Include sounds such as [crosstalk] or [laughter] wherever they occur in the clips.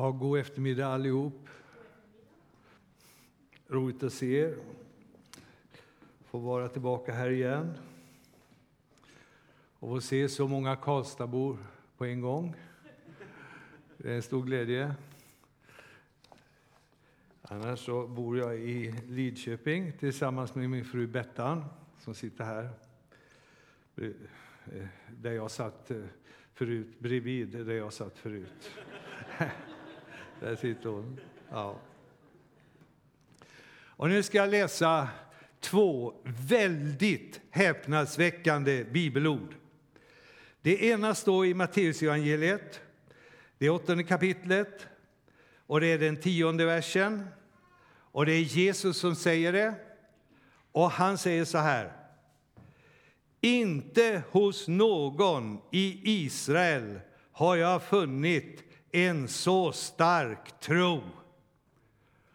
Ja, god eftermiddag allihop. Roligt att se er. Få vara tillbaka här igen. Och få se så många Karlstadbor på en gång. Det är en stor glädje. Annars så bor jag i Lidköping tillsammans med min fru Bettan som sitter här. Eh, där jag satt eh, förut, bredvid där jag satt förut. [laughs] Där sitter hon. Ja. Och nu ska jag läsa två väldigt häpnadsväckande bibelord. Det ena står i Matteusevangeliet, det åttonde kapitlet, och det är den tionde versen. Och det är Jesus som säger det. Och han säger så här. Inte hos någon i Israel har jag funnit en så stark tro.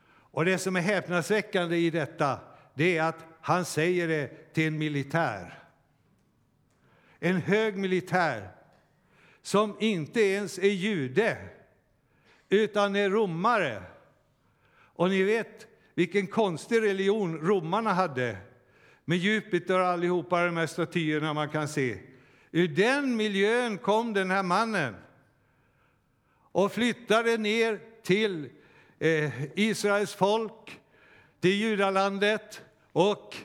Och det som är häpnadsväckande i detta, det är att han säger det till en militär. En hög militär som inte ens är jude, utan är romare. Och ni vet vilken konstig religion romarna hade med Jupiter och allihopa de här statyerna man kan se. Ur den miljön kom den här mannen och flyttade ner till eh, Israels folk, till judalandet. Och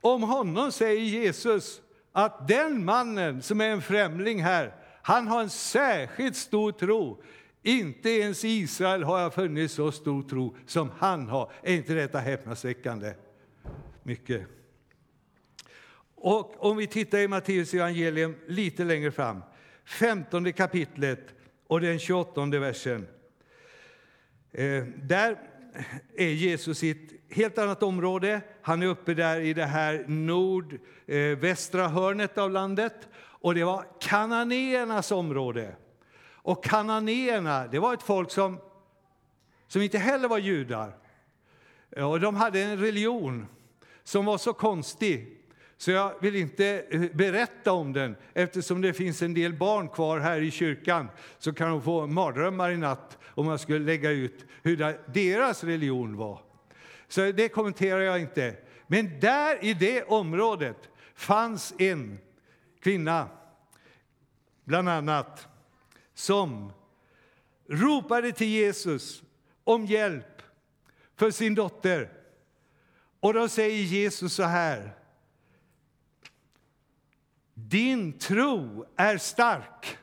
om honom säger Jesus att den mannen som är en främling här, han har en särskilt stor tro. Inte ens i Israel har jag funnit så stor tro som han har. Är inte detta häpnadsväckande? Mycket. Och om vi tittar i Matteus evangelium lite längre fram, 15 kapitlet och den 28 versen. Eh, där är Jesus i ett helt annat område. Han är uppe där i det här nordvästra eh, hörnet av landet. Och det var kananéernas område. Och kananéerna, det var ett folk som, som inte heller var judar. Och de hade en religion som var så konstig så jag vill inte eh, berätta om den. Eftersom det finns en del barn kvar här i kyrkan så kan de få mardrömmar i natt om jag skulle lägga ut hur deras religion var. Så det kommenterar jag inte. Men där i det området fanns en kvinna, bland annat, som ropade till Jesus om hjälp för sin dotter. Och då säger Jesus så här. Din tro är stark.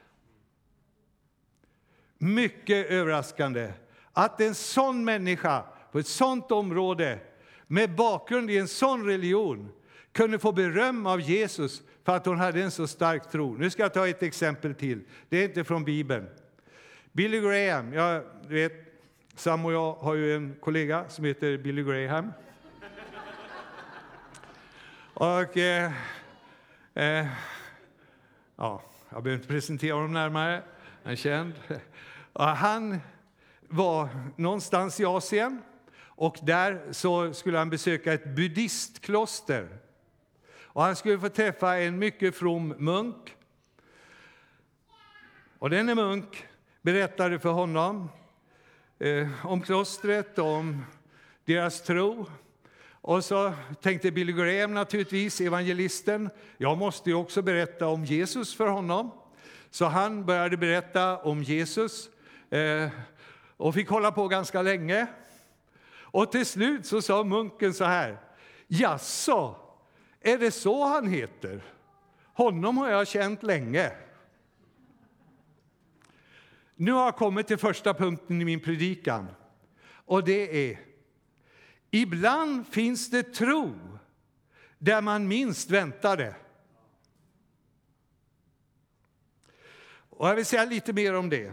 Mycket överraskande att en sån människa på ett sånt område med bakgrund i en sån religion kunde få beröm av Jesus för att hon hade en så stark tro. Nu ska jag ta ett exempel till. Det är inte från Bibeln. Billy Graham, jag vet, Sam och jag har ju en kollega som heter Billy Graham. Och eh, eh, ja, jag behöver inte presentera honom närmare, han är känd. Han var någonstans i Asien och där så skulle han besöka ett buddhistkloster. Och han skulle få träffa en mycket from munk. Och denne munk berättade för honom eh, om klostret, om deras tro. Och så tänkte Billy Graham, naturligtvis, evangelisten, jag måste ju också berätta om Jesus för honom. Så han började berätta om Jesus eh, och fick hålla på ganska länge. Och till slut så sa munken så här, jaså, är det så han heter? Honom har jag känt länge. Nu har jag kommit till första punkten i min predikan. Och det är, ibland finns det tro där man minst väntar det. Och jag vill säga lite mer om det.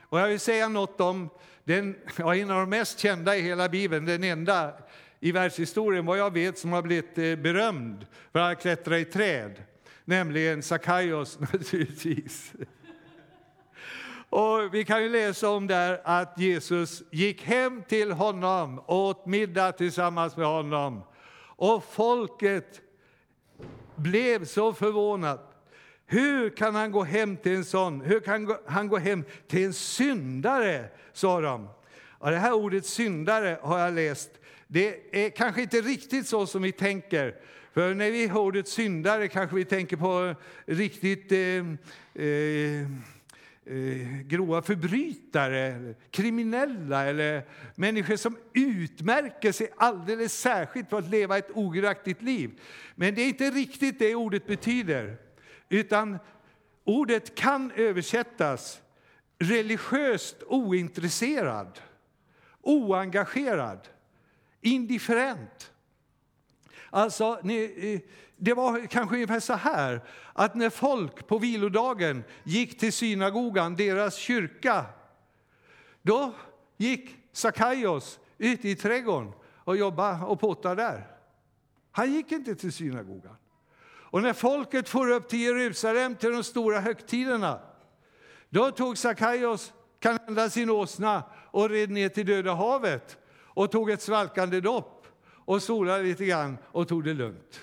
Och jag vill säga något om den, ja, en av de mest kända i hela Bibeln, den enda i världshistorien vad jag vet som har blivit eh, berömd för att klättra i träd, nämligen Sakaios [laughs] naturligtvis. Och vi kan ju läsa om där att Jesus gick hem till honom och åt middag tillsammans med honom. Och folket blev så förvånat. Hur kan han gå hem till en sån? Hur kan han gå hem till en syndare? sa de. Ja, det här ordet syndare har jag läst. Det är kanske inte riktigt så som vi tänker. För när vi hör ordet syndare kanske vi tänker på riktigt eh, eh, eh, grova förbrytare, kriminella eller människor som utmärker sig alldeles särskilt för att leva ett ogudaktigt liv. Men det är inte riktigt det ordet betyder, utan ordet kan översättas religiöst ointresserad, oengagerad, indifferent. Alltså, ni, eh, det var kanske ungefär så här att när folk på vilodagen gick till synagogan, deras kyrka, då gick Sakaios ut i trädgården och jobbade och pottade där. Han gick inte till synagogan. Och när folket for upp till Jerusalem till de stora högtiderna, då tog Sakaios kanhända sin åsna och red ner till Döda havet och tog ett svalkande dopp och solade lite grann och tog det lugnt.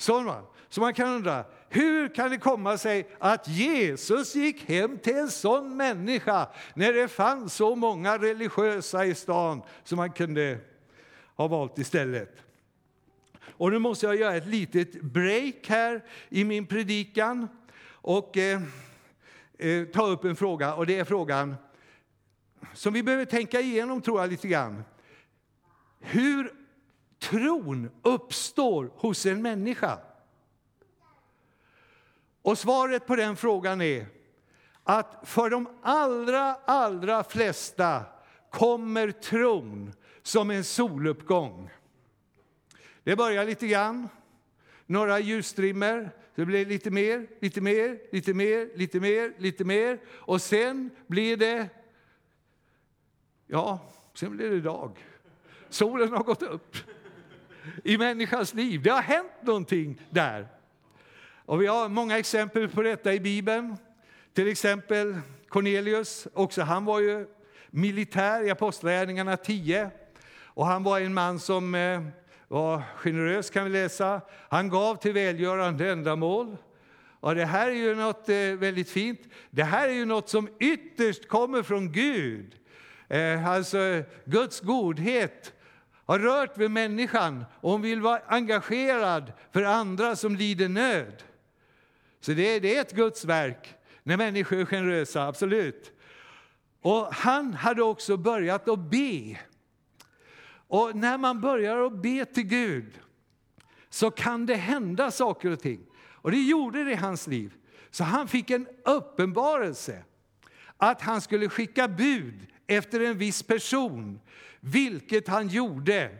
Så man, så man kan undra, hur kan det komma sig att Jesus gick hem till en sån människa när det fanns så många religiösa i stan som man kunde ha valt istället? Och nu måste jag göra ett litet break här i min predikan och eh, eh, ta upp en fråga. Och det är frågan som vi behöver tänka igenom tror jag lite grann. Hur tron uppstår hos en människa? Och svaret på den frågan är att för de allra, allra flesta kommer tron som en soluppgång. Det börjar lite grann, några ljusstrimmer, det blir lite mer, lite mer, lite mer, lite mer, lite mer och sen blir det, ja, sen blir det dag. Solen har gått upp i människans liv. Det har hänt någonting där. Och vi har många exempel på detta i Bibeln. Till exempel Cornelius, också han var ju militär i Apostlagärningarna 10. Och han var en man som eh, var generös kan vi läsa. Han gav till välgörande ändamål. Och det här är ju något eh, väldigt fint. Det här är ju något som ytterst kommer från Gud. Eh, alltså Guds godhet har rört vid människan och hon vill vara engagerad för andra som lider nöd. Så det, det är ett Guds verk när människor är generösa, absolut. Och han hade också börjat att be. Och när man börjar att be till Gud så kan det hända saker och ting. Och det gjorde det i hans liv. Så han fick en uppenbarelse att han skulle skicka bud efter en viss person, vilket han gjorde.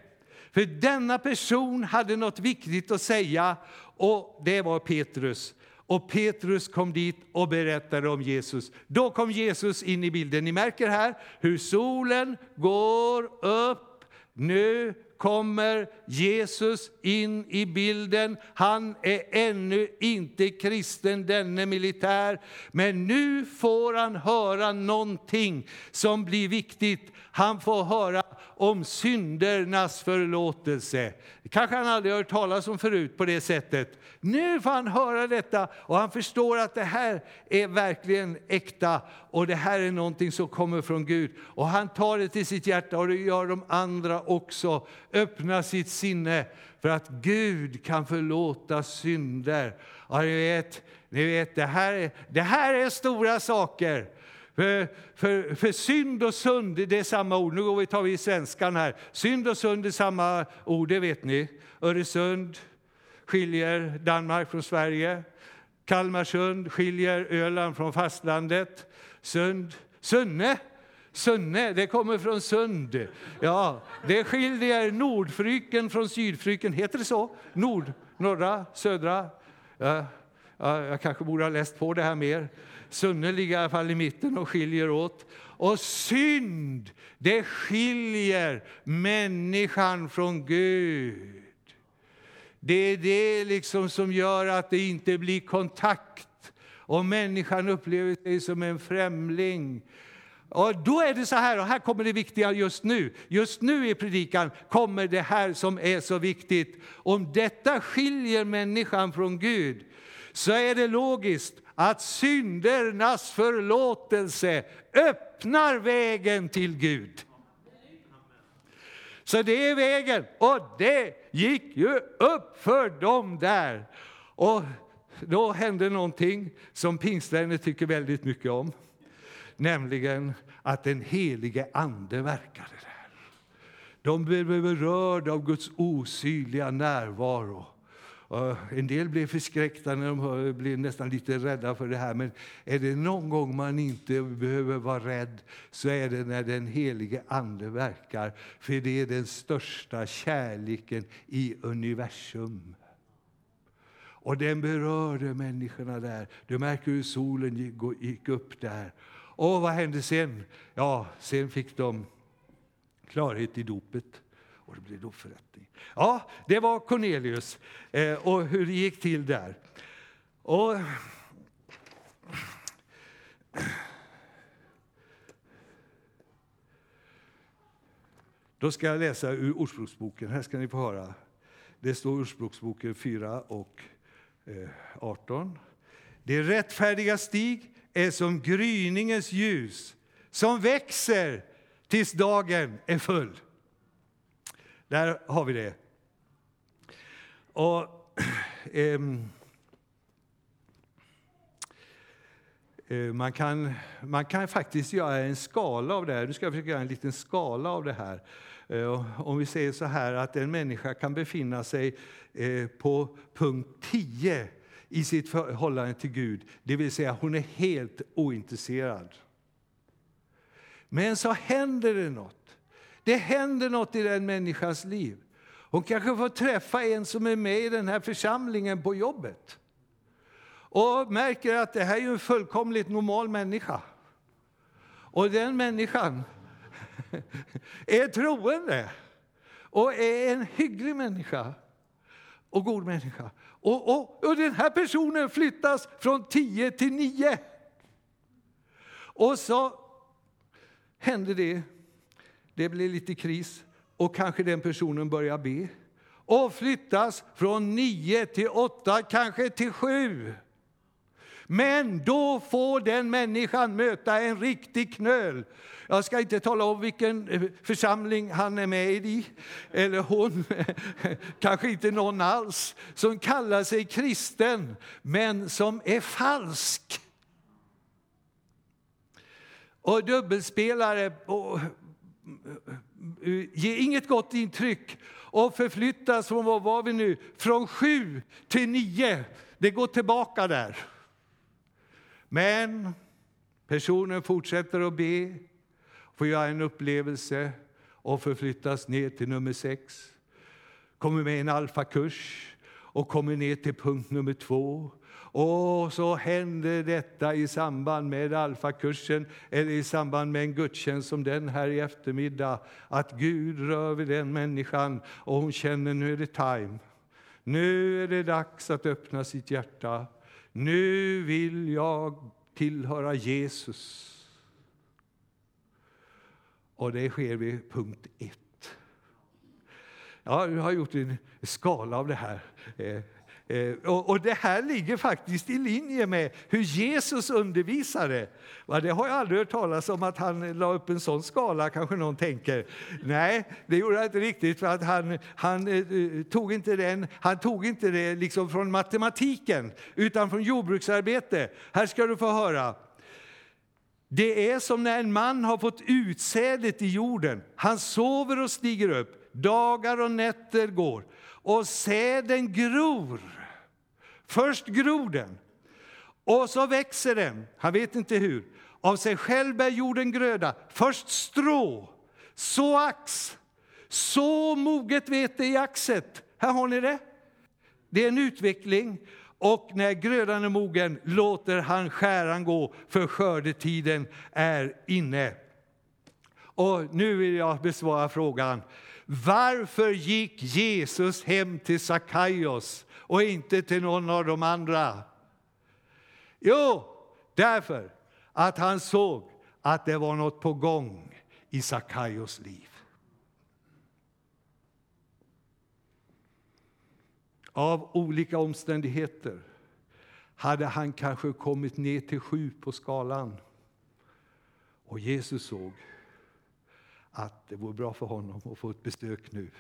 För denna person hade något viktigt att säga och det var Petrus. Och Petrus kom dit och berättade om Jesus. Då kom Jesus in i bilden. Ni märker här hur solen går upp. Nu kommer Jesus in i bilden. Han är ännu inte kristen, denne militär. Men nu får han höra någonting som blir viktigt. Han får höra om syndernas förlåtelse. Det kanske han aldrig hört talas om förut på det sättet. Nu får han höra detta och han förstår att det här är verkligen äkta och det här är någonting som kommer från Gud. Och han tar det till sitt hjärta och det gör de andra också. Öppna sitt sinne för att Gud kan förlåta synder. Ja, ni vet, ni vet det, här, det här är stora saker. För, för, för, synd och sund, det är samma ord. Nu går vi, tar vi svenskan här. Synd och sund är samma ord, det vet ni. Öresund skiljer Danmark från Sverige. Kalmarsund skiljer Öland från fastlandet. Sund, Sunne, Sunne, det kommer från Sund. Ja, det skiljer Nordfryken från Sydfryken. Heter det så? Nord, norra, södra? Ja, ja, jag kanske borde ha läst på det här mer. Sunne ligger i alla fall i mitten och skiljer åt. Och synd, det skiljer människan från Gud. Det är det liksom som gör att det inte blir kontakt och människan upplever sig som en främling. Och då är det så här, och här kommer det viktiga just nu. Just nu i predikan kommer det här som är så viktigt. Om detta skiljer människan från Gud, så är det logiskt att syndernas förlåtelse öppnar vägen till Gud. Så det är vägen, och det gick ju upp för dem där. Och då hände någonting som pingstvänner tycker väldigt mycket om, nämligen att den helige Ande verkade där. De blev berörda av Guds osynliga närvaro. Eh, en del blev förskräckta när de blev nästan lite rädda för det här. Men är det någon gång man inte behöver vara rädd så är det när den helige Ande verkar. För det är den största kärleken i universum. Och den berörde människorna där. Du märker hur solen gick upp där. Och vad hände sen? Ja, sen fick de klarhet i dopet och det blev dopförrättning. Ja, det var Cornelius eh, och hur det gick till där. Och Då ska jag läsa ur Ordspråksboken. Här ska ni få höra. Det står i Ordspråksboken 4 och eh, 18. Det rättfärdiga stig är som gryningens ljus som växer tills dagen är full. Där har vi det. Och, ähm, [clears throat] man, kan, man kan faktiskt göra en skala av det här. Nu ska jag försöka göra en liten skala av det här. Eh, om vi säger så här att en människa kan befinna sig eh, på punkt 10 i sitt förhållande till Gud, det vill säga hon är helt ointresserad. Men så händer det något. Det händer något i den människans liv. Hon kanske får träffa en som är med i den här församlingen på jobbet och märker att det här är en fullkomligt normal människa. Och den människan [laughs] är troende och är en hygglig människa och god människa. Och, och, och den här personen flyttas från 10 till 9. Och så händer det. Det blir lite kris och kanske den personen börjar be och flyttas från 9 till 8, kanske till 7. Men då får den människan möta en riktig knöl. Jag ska inte tala om vilken eh, församling han är med i, eller hon, [laughs] kanske inte någon alls, som kallar sig kristen, men som är falsk. Och dubbelspelare och, eh, ger inget gott intryck och förflyttas från, vad var vi nu, från sju till nio. Det går tillbaka där. Men personen fortsätter att be, får göra en upplevelse och förflyttas ner till nummer sex. Kommer med en alfakurs och kommer ner till punkt nummer två. Och så händer detta i samband med alfakursen eller i samband med en gudstjänst som den här i eftermiddag. Att Gud rör vid den människan och hon känner nu är det time. Nu är det dags att öppna sitt hjärta. Nu vill jag tillhöra Jesus. Och det sker vid punkt ett. Ja, jag har gjort en skala av det här. Eh, Eh, och det här ligger faktiskt i linje med hur Jesus undervisade. Det har jag aldrig hört talas om att han la upp en sån skala, kanske någon tänker. Nej, det gjorde han inte riktigt, för att han, han eh, tog inte den, han tog inte det liksom från matematiken, utan från jordbruksarbete. Här ska du få höra. Det är som när en man har fått utsädet i jorden. Han sover och stiger upp, dagar och nätter går och säden gror. Först gror den, och så växer den. Han vet inte hur. Av sig själv bär jorden gröda. Först strå, så ax, så moget vete i axet. Här har ni det. Det är en utveckling. Och när grödan är mogen låter han skäran gå, för skördetiden är inne. Och nu vill jag besvara frågan. Varför gick Jesus hem till Sackaios och inte till någon av de andra? Jo, därför att han såg att det var något på gång i Sackaios liv. Av olika omständigheter hade han kanske kommit ner till sju på skalan. Och Jesus såg att det vore bra för honom att få ett besök nu.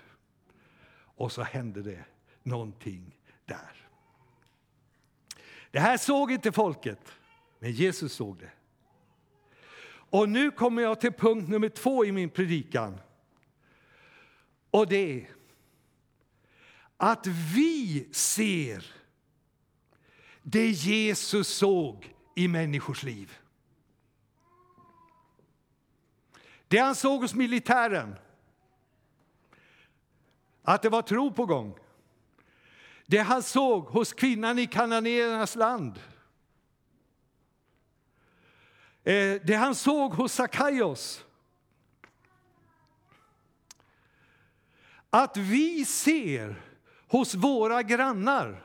Och så hände det någonting där. Det här såg inte folket, men Jesus såg det. Och nu kommer jag till punkt nummer två i min predikan. Och det är att vi ser det Jesus såg i människors liv. Det han såg hos militären, att det var tro på gång. Det han såg hos kvinnan i kananéernas land. Eh, det han såg hos Sakaios. Att vi ser hos våra grannar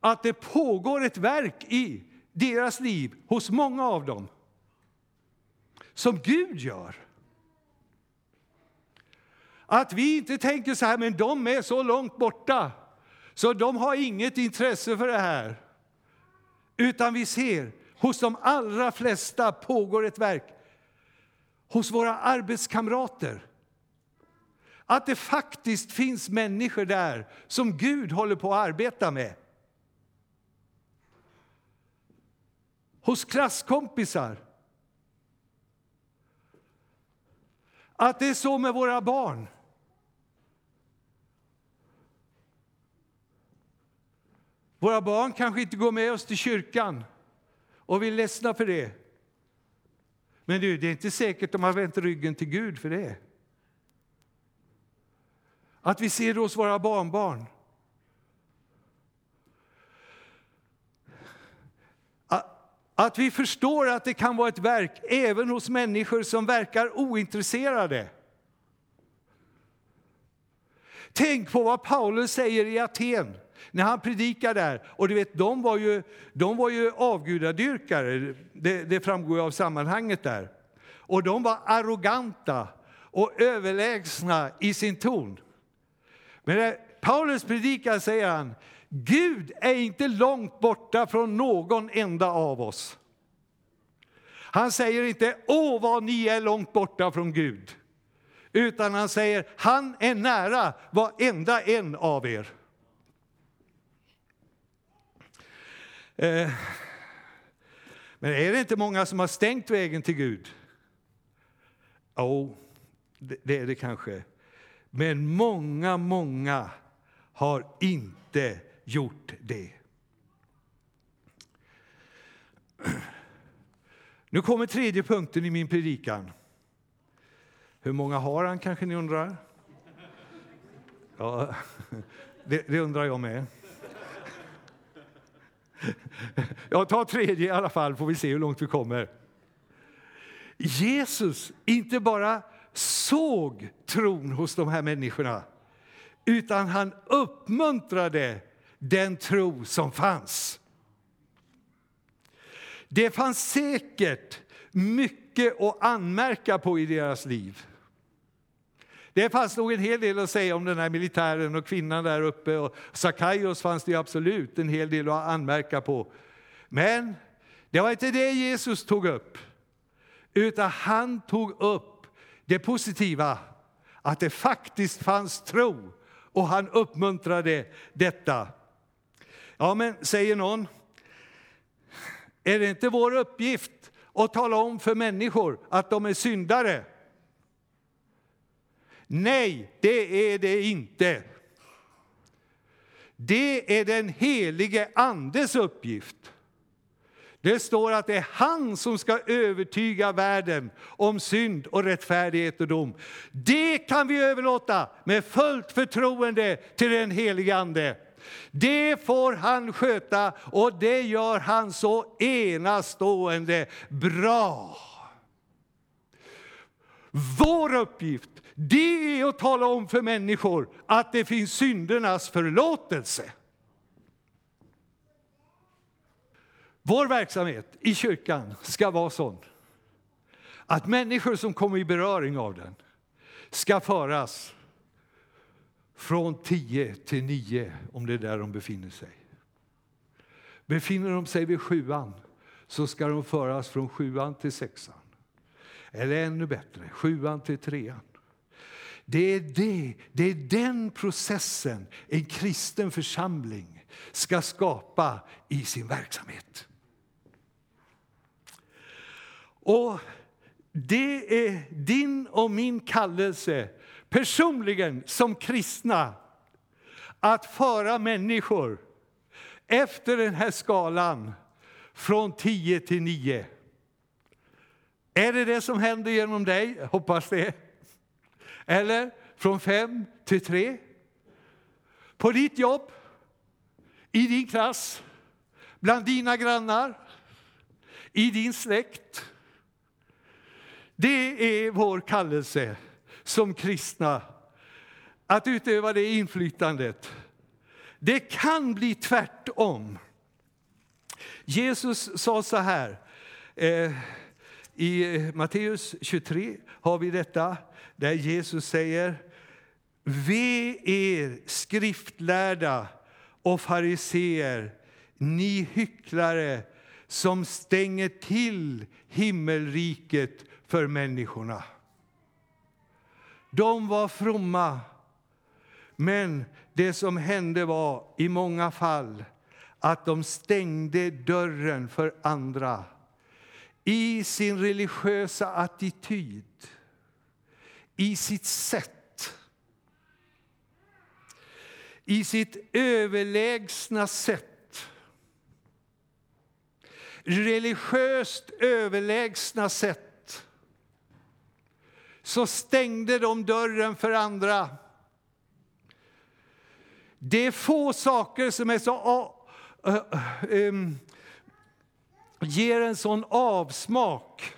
att det pågår ett verk i deras liv, hos många av dem, som Gud gör. Att vi inte tänker så här, men de är så långt borta, så de har inget intresse för det här. Utan vi ser, hos de allra flesta pågår ett verk. Hos våra arbetskamrater. Att det faktiskt finns människor där som Gud håller på att arbeta med. Hos klasskompisar. Att det är så med våra barn. Våra barn kanske inte går med oss till kyrkan och vi är ledsna för det. Men du, det är inte säkert att de har vänt ryggen till Gud för det. Att vi ser det hos våra barnbarn. Att vi förstår att det kan vara ett verk även hos människor som verkar ointresserade. Tänk på vad Paulus säger i Aten när han predikar där. Och du vet, de var ju, de var ju avgudadyrkare, det, det framgår av sammanhanget där. Och de var arroganta och överlägsna i sin ton. Men när Paulus predikar säger han, Gud är inte långt borta från någon enda av oss. Han säger inte, åh vad ni är långt borta från Gud. Utan han säger, han är nära varenda en av er. Eh, men är det inte många som har stängt vägen till Gud? Jo, oh, det är det kanske. Men många, många har inte gjort det. [clears throat] Nu kommer tredje punkten i min predikan. Hur många har han, kanske ni undrar? [laughs] Ja, [laughs] det, det undrar jag med. [laughs] Jag tar tredje i alla fall, får vi se hur långt vi kommer. Jesus inte bara såg tron hos de här människorna utan han uppmuntrade den tro som fanns. Det fanns säkert mycket att anmärka på i deras liv. Det fanns nog en hel del att säga om den här militären och kvinnan där uppe. Och Sakaios fanns det absolut en hel del att anmärka på. Men det var inte det Jesus tog upp, utan han tog upp det positiva, att det faktiskt fanns tro och han uppmuntrade detta. Ja, men säger någon, är det inte vår uppgift att tala om för människor att de är syndare? Nej, det är det inte. Det är den helige Andes uppgift. Det står att det är han som ska övertyga världen om synd och rättfärdighet och dom. Det kan vi överlåta med fullt förtroende till den helige Ande. Det får han sköta och det gör han så enastående bra. Vår uppgift det är att tala om för människor att det finns syndernas förlåtelse. Vår verksamhet i kyrkan ska vara sån att människor som kommer i beröring av den ska föras från tio till nio, om det är där de befinner sig. Befinner de sig vid sjuan så ska de föras från sjuan till sexan. Eller ännu bättre, sjuan till trean. Det är, det, det är den processen en kristen församling ska skapa i sin verksamhet. Och det är din och min kallelse personligen som kristna att föra människor efter den här skalan från 10 till 9. Är det det som händer genom dig? Jag hoppas det. Eller från 5 till 3. På ditt jobb, i din klass, bland dina grannar, i din släkt. Det är vår kallelse som kristna, att utöva det inflytandet. Det kan bli tvärtom. Jesus sa så här, eh, i Matteus 23 har vi detta, där Jesus säger Ve er skriftlärda och fariseer, ni hycklare som stänger till himmelriket för människorna. De var fromma, men det som hände var i många fall att de stängde dörren för andra i sin religiösa attityd, i sitt sätt i sitt överlägsna sätt. Religiöst överlägsna sätt så stängde de dörren för andra. Det är få saker som är så, uh, uh, um, ger en sån avsmak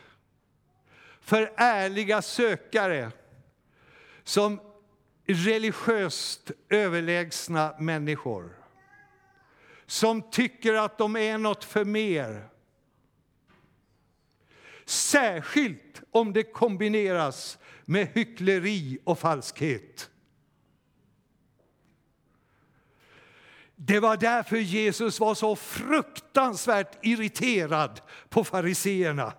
för ärliga sökare som religiöst överlägsna människor som tycker att de är något för mer. Särskilt om det kombineras med hyckleri och falskhet. Det var därför Jesus var så fruktansvärt irriterad på fariseerna.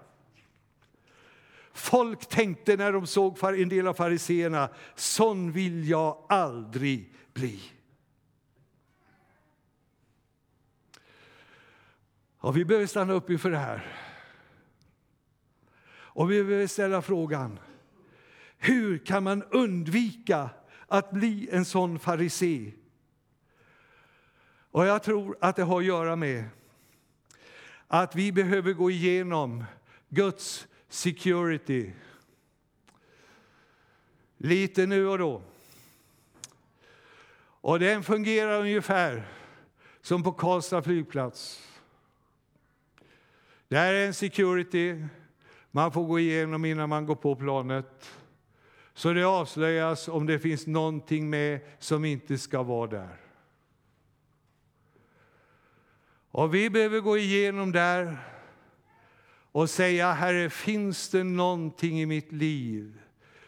Folk tänkte när de såg en del av fariseerna, sån vill jag aldrig bli. Och vi behöver stanna upp inför det här. Och vi vill ställa frågan, hur kan man undvika att bli en sån farisé? Och jag tror att det har att göra med att vi behöver gå igenom Guds security. Lite nu och då. Och den fungerar ungefär som på Karlstad flygplats. Där är en security man får gå igenom innan man går på planet. Så det avslöjas om det finns någonting med som inte ska vara där. Och vi behöver gå igenom där och säga Herre, finns det någonting i mitt liv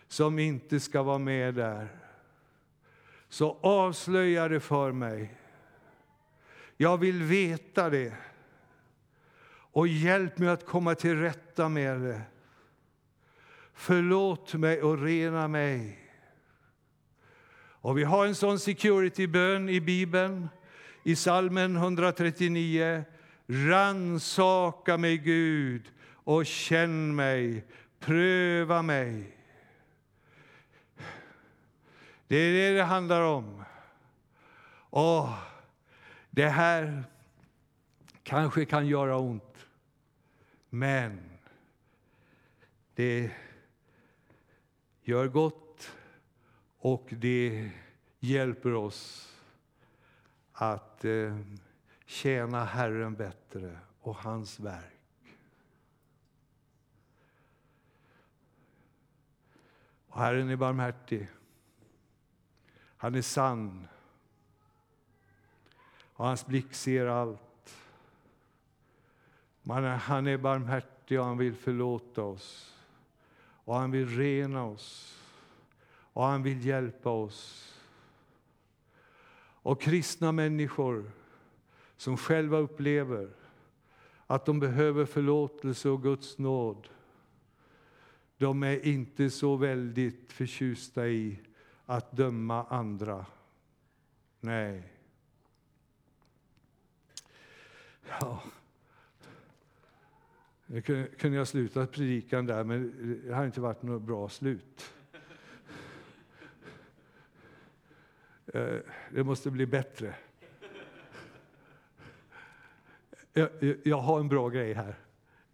som inte ska vara med där? Så avslöja det för mig. Jag vill veta det. Och hjälp mig att komma till rätta med det. Förlåt mig och rena mig. Och vi har en sån security-bön i Bibeln, i salmen 139. Ransaka mig, Gud, och känn mig, pröva mig. Det är det det handlar om. Och det här kanske kan göra ont, men det gör gott och det hjälper oss att eh, tjäna Herren bättre och hans verk. Och Herren är barmhärtig. Han är sann. Och hans blick ser allt. Han är barmhärtig och han vill förlåta oss. Och han vill rena oss. Och han vill hjälpa oss. Och kristna människor som själva upplever att de behöver förlåtelse och Guds nåd. De är inte så väldigt förtjusta i att döma andra. Nej. Ja. Nu kunde jag sluta predikan där, men det har inte varit något bra slut. Eh, det måste bli bättre. Jag, jag har en bra grej här.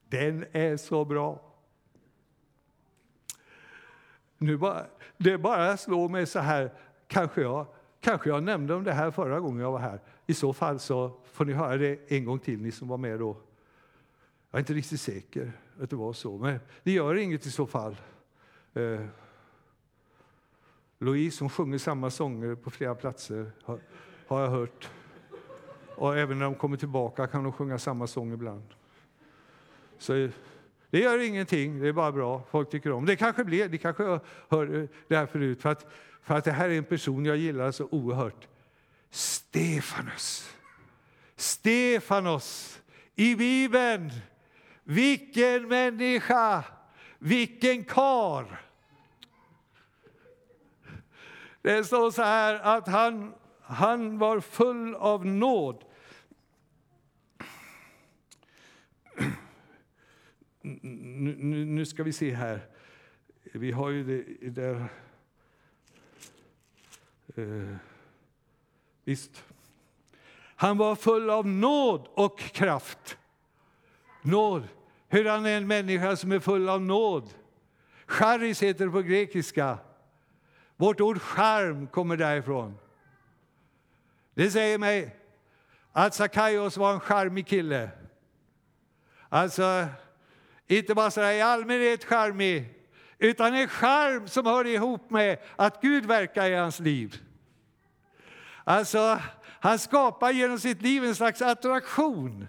Den är så bra. Nu bara, det bara slår mig så här, kanske jag, kanske jag nämnde om det här förra gången jag var här. I så fall så får ni höra det en gång till, ni som var med då. Jag är inte riktigt säker att det var så, men det gör inget i så fall. Eh, Louise som sjunger samma sånger på flera platser, har, har jag hört. Och även när de kommer tillbaka kan de sjunga samma sång ibland. Så eh, det gör ingenting, det är bara bra. Folk tycker om det. kanske blir, det kanske jag hör eh, det här förut, för att, för att det här är en person jag gillar så oerhört. Stefanos! Stefanos i Bibeln. Vilken människa! Vilken kar. Det står så här att han, han var full av nåd. Nu, nu, nu, ska vi se här. Vi har ju det där... Eh, visst. Han var full av nåd och kraft. Nåd. Hur han är en människa som är full av nåd. Charis heter det på grekiska. Vårt ord charm kommer därifrån. Det säger mig att Sakaios var en charmig kille. Alltså, inte bara sådär i allmänhet charmig, utan en charm som hör ihop med att Gud verkar i hans liv. Alltså, han skapar genom sitt liv en slags attraktion.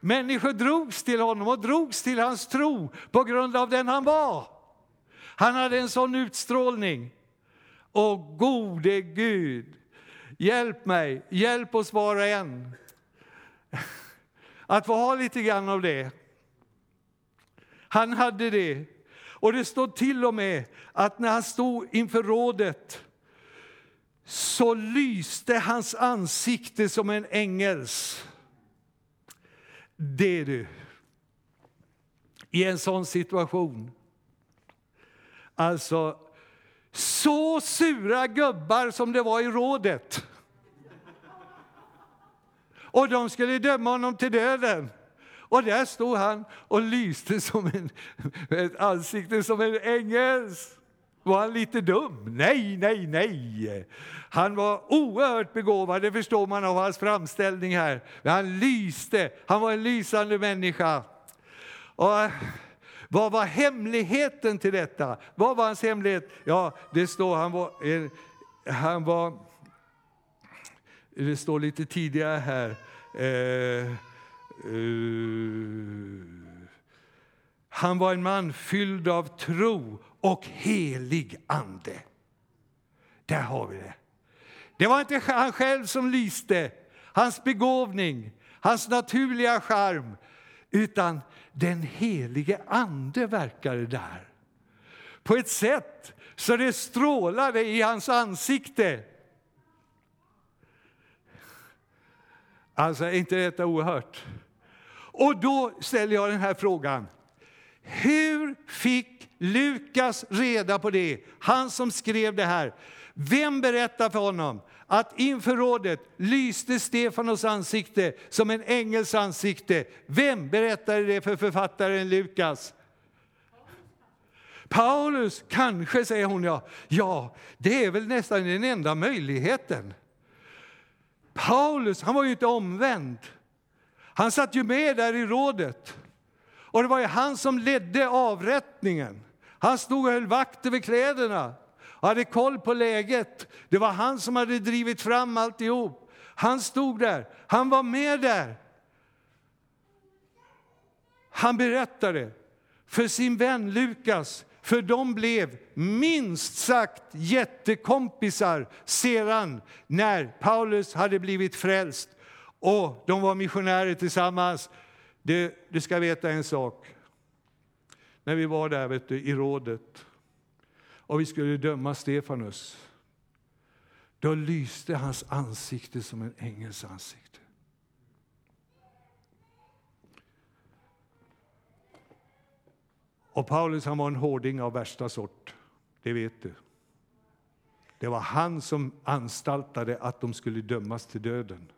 Människor drogs till honom och drogs till hans tro på grund av den han var. Han hade en sån utstrålning. Och gode Gud, hjälp mig, hjälp oss var och en [laughs] att få ha lite grann av det. Han hade det. Och det står till och med att när han stod inför rådet så lyste hans ansikte som en ängels. Det du. I en sån situation. Alltså, så sura gubbar som det var i rådet. Och de skulle döma honom till döden. Och där stod han och lyste som en, [laughs] ett ansikte som en ängels. Var han lite dum? Nej, nej, nej. Han var oerhört begåvad, det förstår man av hans framställning här. Han lyste, han var en lysande människa. Och eh, vad var hemligheten till detta? Vad var hans hemlighet? Ja, det står han var, han var det står lite tidigare här. Eh, uh, han var en man fylld av tro och helig ande. Där har vi det. Det var inte han själv som lyste, hans begåvning, hans naturliga charm, utan den helige Ande verkade där. På ett sätt så det strålade i hans ansikte. Alltså, är inte detta oerhört? Och då ställer jag den här frågan. Hur fick Lukas reda på det? Han som skrev det här. Vem berättar för honom att inför rådet lyste Stefanos ansikte som en ängels ansikte? Vem berättade det för författaren Lukas? Paulus, kanske, säger hon. Ja, ja det är väl nästan den enda möjligheten. Paulus han var ju inte omvänd. Han satt ju med där i rådet. Och det var ju han som ledde avrättningen. Han stod och höll vakt över kläderna hade koll på läget. Det var han som hade drivit fram alltihop. Han stod där, han var med där. Han berättade för sin vän Lukas, för de blev minst sagt jättekompisar sedan när Paulus hade blivit frälst. Och de var missionärer tillsammans. Du, du ska veta en sak. När vi var där vet du, i rådet och vi skulle döma Stefanus, då lyste hans ansikte som en ängels ansikte. Och Paulus han var en hårding av värsta sort, det vet du. Det var han som anstaltade att de skulle dömas till döden.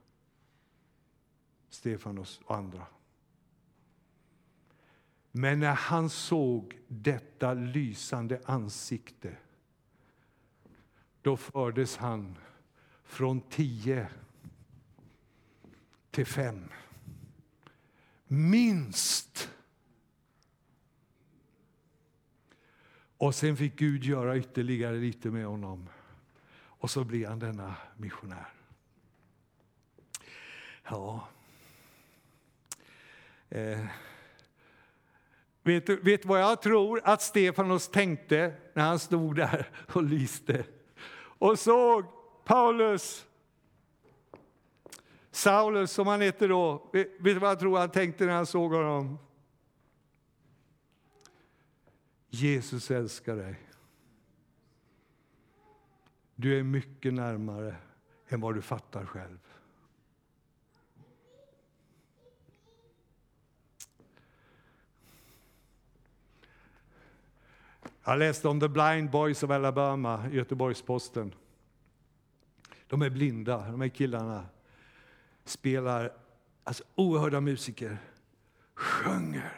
Stefanos och andra. Men när han såg detta lysande ansikte då fördes han från tio till fem. Minst! Och sen fick Gud göra ytterligare lite med honom. Och så blev han denna missionär. Ja. Eh. Vet du vet vad jag tror att Stefanos tänkte när han stod där och lyste och såg Paulus, Saulus som han hette då. Vet du vad jag tror han tänkte när han såg honom? Jesus älskar dig. Du är mycket närmare än vad du fattar själv. Jag läste om The Blind Boys of Alabama i Göteborgs-Posten. De är blinda, de här killarna. Spelar, alltså oerhörda musiker. Sjunger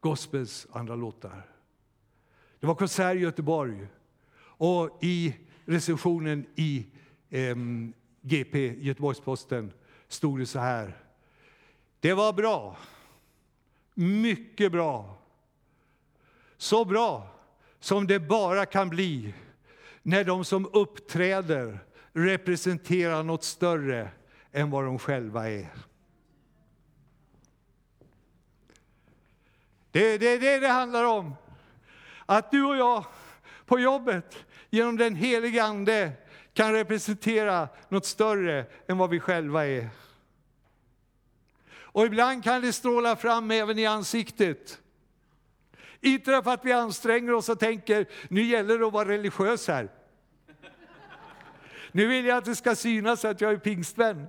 gospels och andra låtar. Det var konsert i Göteborg. Och i recensionen i eh, GP, Göteborgs-Posten, stod det så här. Det var bra. Mycket bra. Så bra som det bara kan bli när de som uppträder representerar något större än vad de själva är. Det är det, det det handlar om. Att du och jag på jobbet genom den helige Ande kan representera något större än vad vi själva är. Och ibland kan det stråla fram även i ansiktet. Inte därför att vi anstränger oss och tänker, nu gäller det att vara religiös här. Nu vill jag att det ska synas att jag är pingstvän.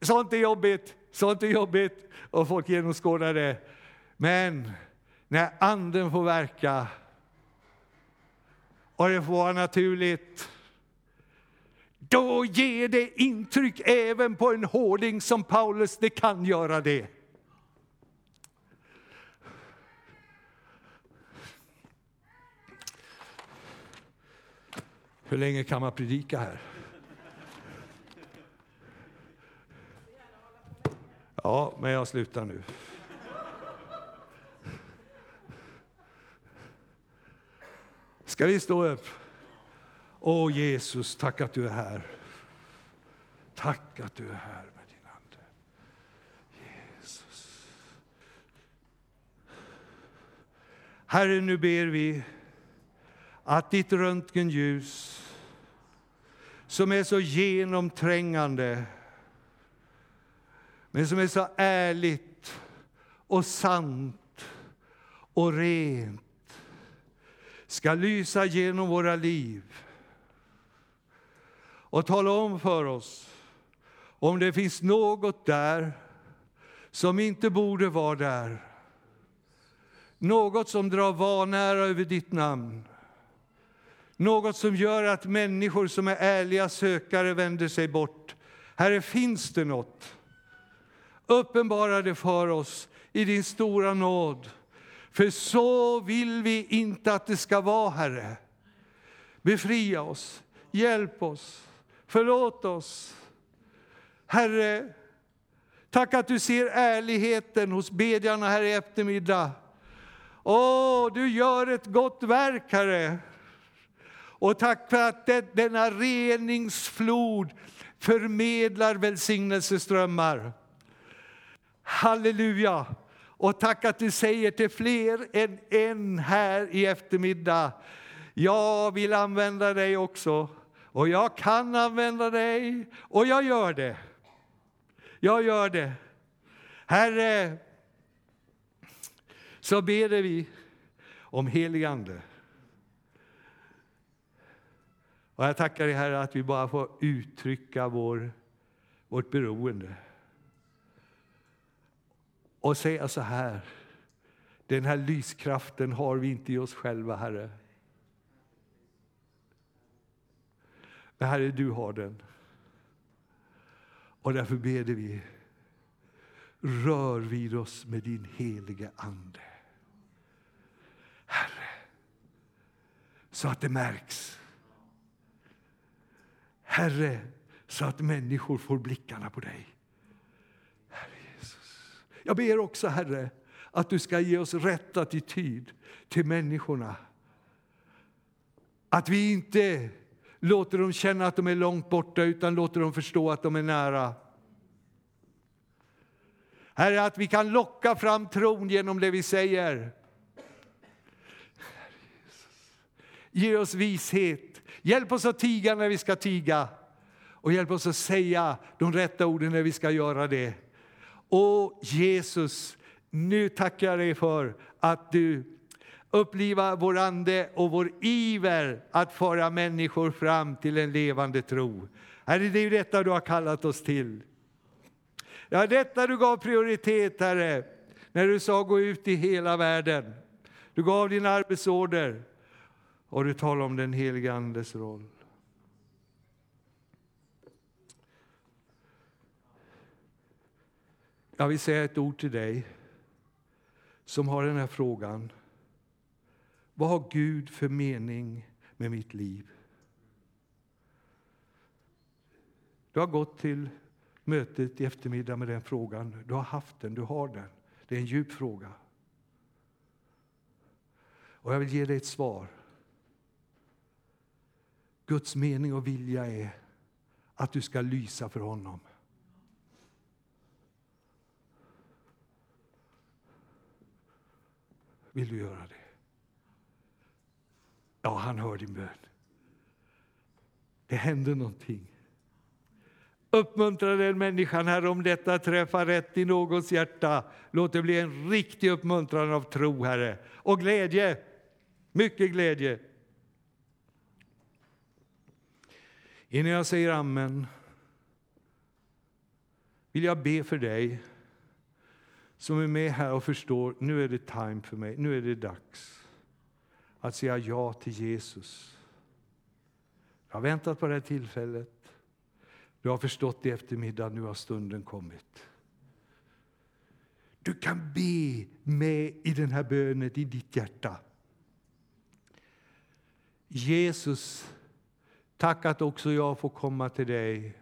Sånt är jobbigt, sånt är jobbigt och folk genomskådar det. Men när anden får verka och det får vara naturligt, då ger det intryck även på en hårding som Paulus, det kan göra det. Hur länge kan man predika här? Ja, men jag slutar nu. Ska vi stå upp? Åh Jesus, tack att du är här. Tack att du är här med din Ande. Jesus. Herre, nu ber vi att ditt röntgenljus som är så genomträngande men som är så ärligt och sant och rent ska lysa genom våra liv och tala om för oss om det finns något där som inte borde vara där. Något som drar vanära över ditt namn. Något som gör att människor som är ärliga sökare vänder sig bort. Herre, finns det något? Uppenbara det för oss i din stora nåd. För så vill vi inte att det ska vara, Herre. Befria oss, hjälp oss, förlåt oss. Herre, tack att du ser ärligheten hos bedjarna här i eftermiddag. Åh, du gör ett gott verk, Herre. Och tack för att denna reningsflod förmedlar välsignelseströmmar. Halleluja! Och tack att du säger till fler än en här i eftermiddag. Jag vill använda dig också. Och jag kan använda dig och jag gör det. Jag gör det. Herre, så ber vi om helig Ande. Och jag tackar dig, Herre, att vi bara får uttrycka vår, vårt beroende. Och säga så här, den här lyskraften har vi inte i oss själva, Herre. Men Herre, du har den. Och därför ber vi, rör vid oss med din helige Ande. Herre, så att det märks. Herre, så att människor får blickarna på dig. Herre Jesus. Jag ber också, Herre, att du ska ge oss rätt attityd till människorna. Att vi inte låter dem känna att de är långt borta utan låter dem förstå att de är nära. Herre, att vi kan locka fram tron genom det vi säger. Ge oss vishet. Hjälp oss att tiga när vi ska tiga. Och hjälp oss att säga de rätta orden när vi ska göra det. Och Jesus, nu tackar jag dig för att du upplivar vår ande och vår iver att föra människor fram till en levande tro. Herre, det är detta du har kallat oss till. Ja, detta du gav prioritet, Herre, när du sa gå ut i hela världen. Du gav din arbetsorder och du talar om den helige Andes roll. Jag vill säga ett ord till dig som har den här frågan. Vad har Gud för mening med mitt liv? Du har gått till mötet i eftermiddag med den frågan. Du har haft den, du har den. Det är en djup fråga. Och jag vill ge dig ett svar. Guds mening och vilja är att du ska lysa för honom. Vill du göra det? Ja, han hör din bön. Det händer någonting. Uppmuntra den människan, Herre, om detta träffar rätt i någons hjärta. Låt det bli en riktig uppmuntran av tro, Herre, och glädje. Mycket glädje. Innan jag säger amen vill jag be för dig som är med här och förstår nu är det time för mig, nu är det dags att säga ja till Jesus. Jag har väntat på det här tillfället. Du har förstått i eftermiddag, nu har stunden kommit. Du kan be med i den här bönen i ditt hjärta. Jesus, tack att också jag får komma till dig.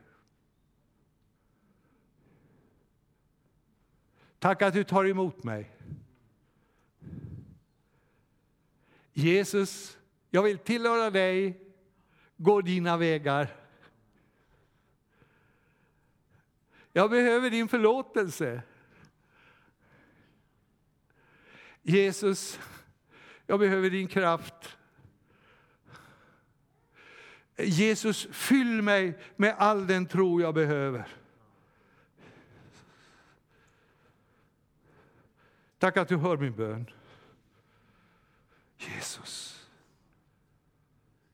Tack att du tar emot mig. Jesus, jag vill tillhöra dig, gå dina vägar. Jag behöver din förlåtelse. Jesus, jag behöver din kraft. Jesus, fyll mig med all den tro jag behöver. Tack att du hör min bön. Jesus,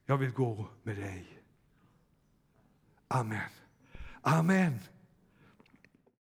jag vill gå med dig. Amen. Amen.